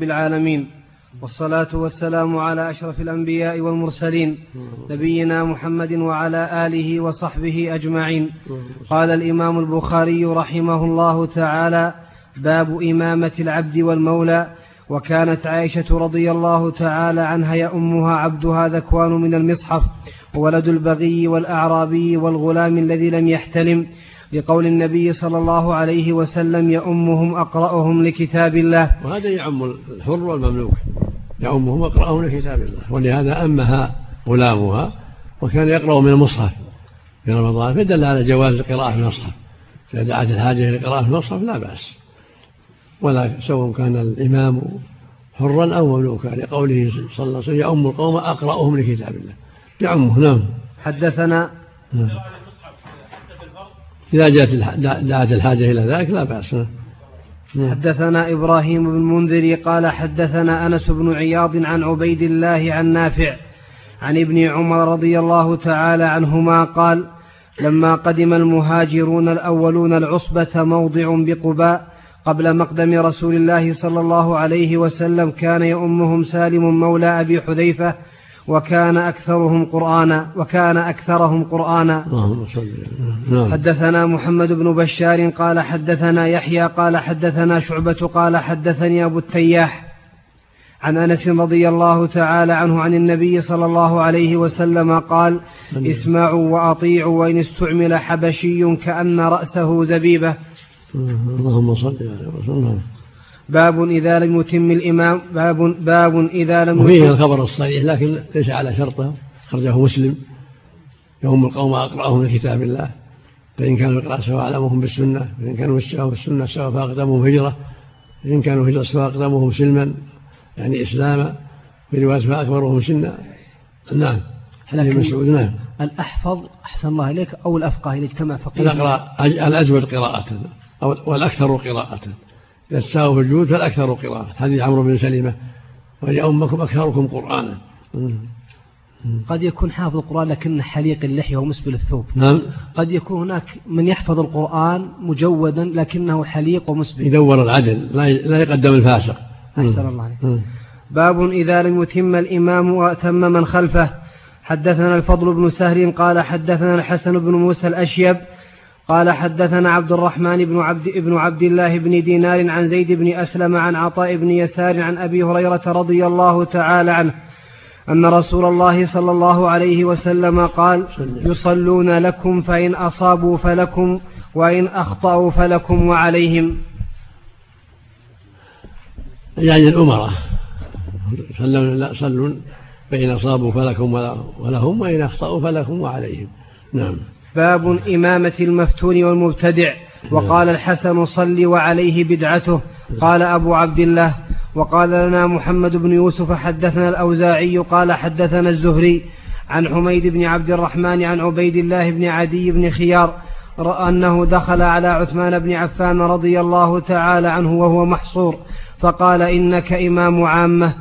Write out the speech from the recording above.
بالعالمين والصلاة والسلام على أشرف الأنبياء والمرسلين نبينا محمد وعلى آله وصحبه أجمعين. قال الإمام البخاري رحمه الله تعالى باب إمامة العبد والمولى. وكانت عائشة رضي الله تعالى عنها يأمها عبدها ذكوان من المصحف وولد البغي والأعرابي والغلام الذي لم يحتلم. لقول النبي صلى الله عليه وسلم يأمهم أقرأهم لكتاب الله. وهذا يعم الحر والمملوك. يأمهم أقرأهم لكتاب الله. ولهذا أمها غلامها وكان يقرأ من المصحف في رمضان فدل على جواز القراءة في المصحف. إذا دعت الحاجة إلى القراءة في المصحف لا بأس. ولا سواء كان الإمام حرا أو مملوكا. لقوله صلى الله عليه وسلم يأم القوم أقرأهم لكتاب الله. يعمه نعم. حدثنا نعم. إذا جاءت دعت الحاجة إلى ذلك لا بأس نعم. حدثنا إبراهيم بن المنذر قال حدثنا أنس بن عياض عن عبيد الله عن نافع عن ابن عمر رضي الله تعالى عنهما قال لما قدم المهاجرون الأولون العصبة موضع بقباء قبل مقدم رسول الله صلى الله عليه وسلم كان يؤمهم سالم مولى أبي حذيفة وكان أكثرهم قرآنا وكان أكثرهم قرآنا. نعم. حدثنا محمد بن بشار قال حدثنا يحيى قال حدثنا شعبة قال حدثني أبو التياح عن أنس رضي الله تعالى عنه عن النبي صلى الله عليه وسلم قال اسمعوا وأطيعوا وإن استعمل حبشي كأن رأسه زبيبة. اللهم صل على وسلم باب إذا لم يتم الإمام باب باب إذا لم وفيه الخبر الصحيح لكن ليس على شرطه خرجه مسلم. يوم القوم أقرأهم لكتاب الله. فإن كانوا يقرأ سواء أعلمهم بالسنة فإن كانوا بالسنة سواء فأقدمهم هجرة فإن كانوا هجرة سواء أقدمهم سلما يعني إسلاما. في رواية فأكبرهم سنا نعم. حديث مسعود نعم. الأحفظ أحسن الله إليك أو الأفقه إليك كما فقيه. الأقرأ الأجود قراءة والأكثر قراءة. استووا في الجود فالأكثر قراءة. حديث عمرو بن سلمة. وليؤمكم أكثركم قرآنا. قد يكون حافظ القرآن لكن حليق اللحية ومسبل الثوب. نعم. قد يكون هناك من يحفظ القرآن مجودا لكنه حليق ومسبل. يدور العدل. لا يقدم الفاسق. أحسن الله عليك. باب إذا لم يتم الإمام وأتم من خلفه. حدثنا الفضل بن سهل قال حدثنا الحسن بن موسى الأشيب قال حدثنا عبد الرحمن بن عبد, بن عبد الله بن دينار عن زيد بن أسلم عن عطاء بن يسار عن أبي هريرة رضي الله تعالى عنه أن رسول الله صلى الله عليه وسلم قال يصلون لكم فإن أصابوا فلكم وإن أخطأوا فلكم وعليهم. يعني الأمراء. صلوا فإن أصابوا فلكم ولهم وإن أخطأوا فلكم وعليهم. نعم. باب إمامة المفتون والمبتدع. وقال الحسن صل وعليه بدعته. قال أبو عبد الله. وقال لنا محمد بن يوسف حدثنا الأوزاعي. قال حدثنا الزهري عن حميد بن عبد الرحمن عن عبيد الله بن عدي بن خيار. أنه دخل على عثمان بن عفان رضي الله تعالى عنه وهو محصور. فقال إنك إمام عامة.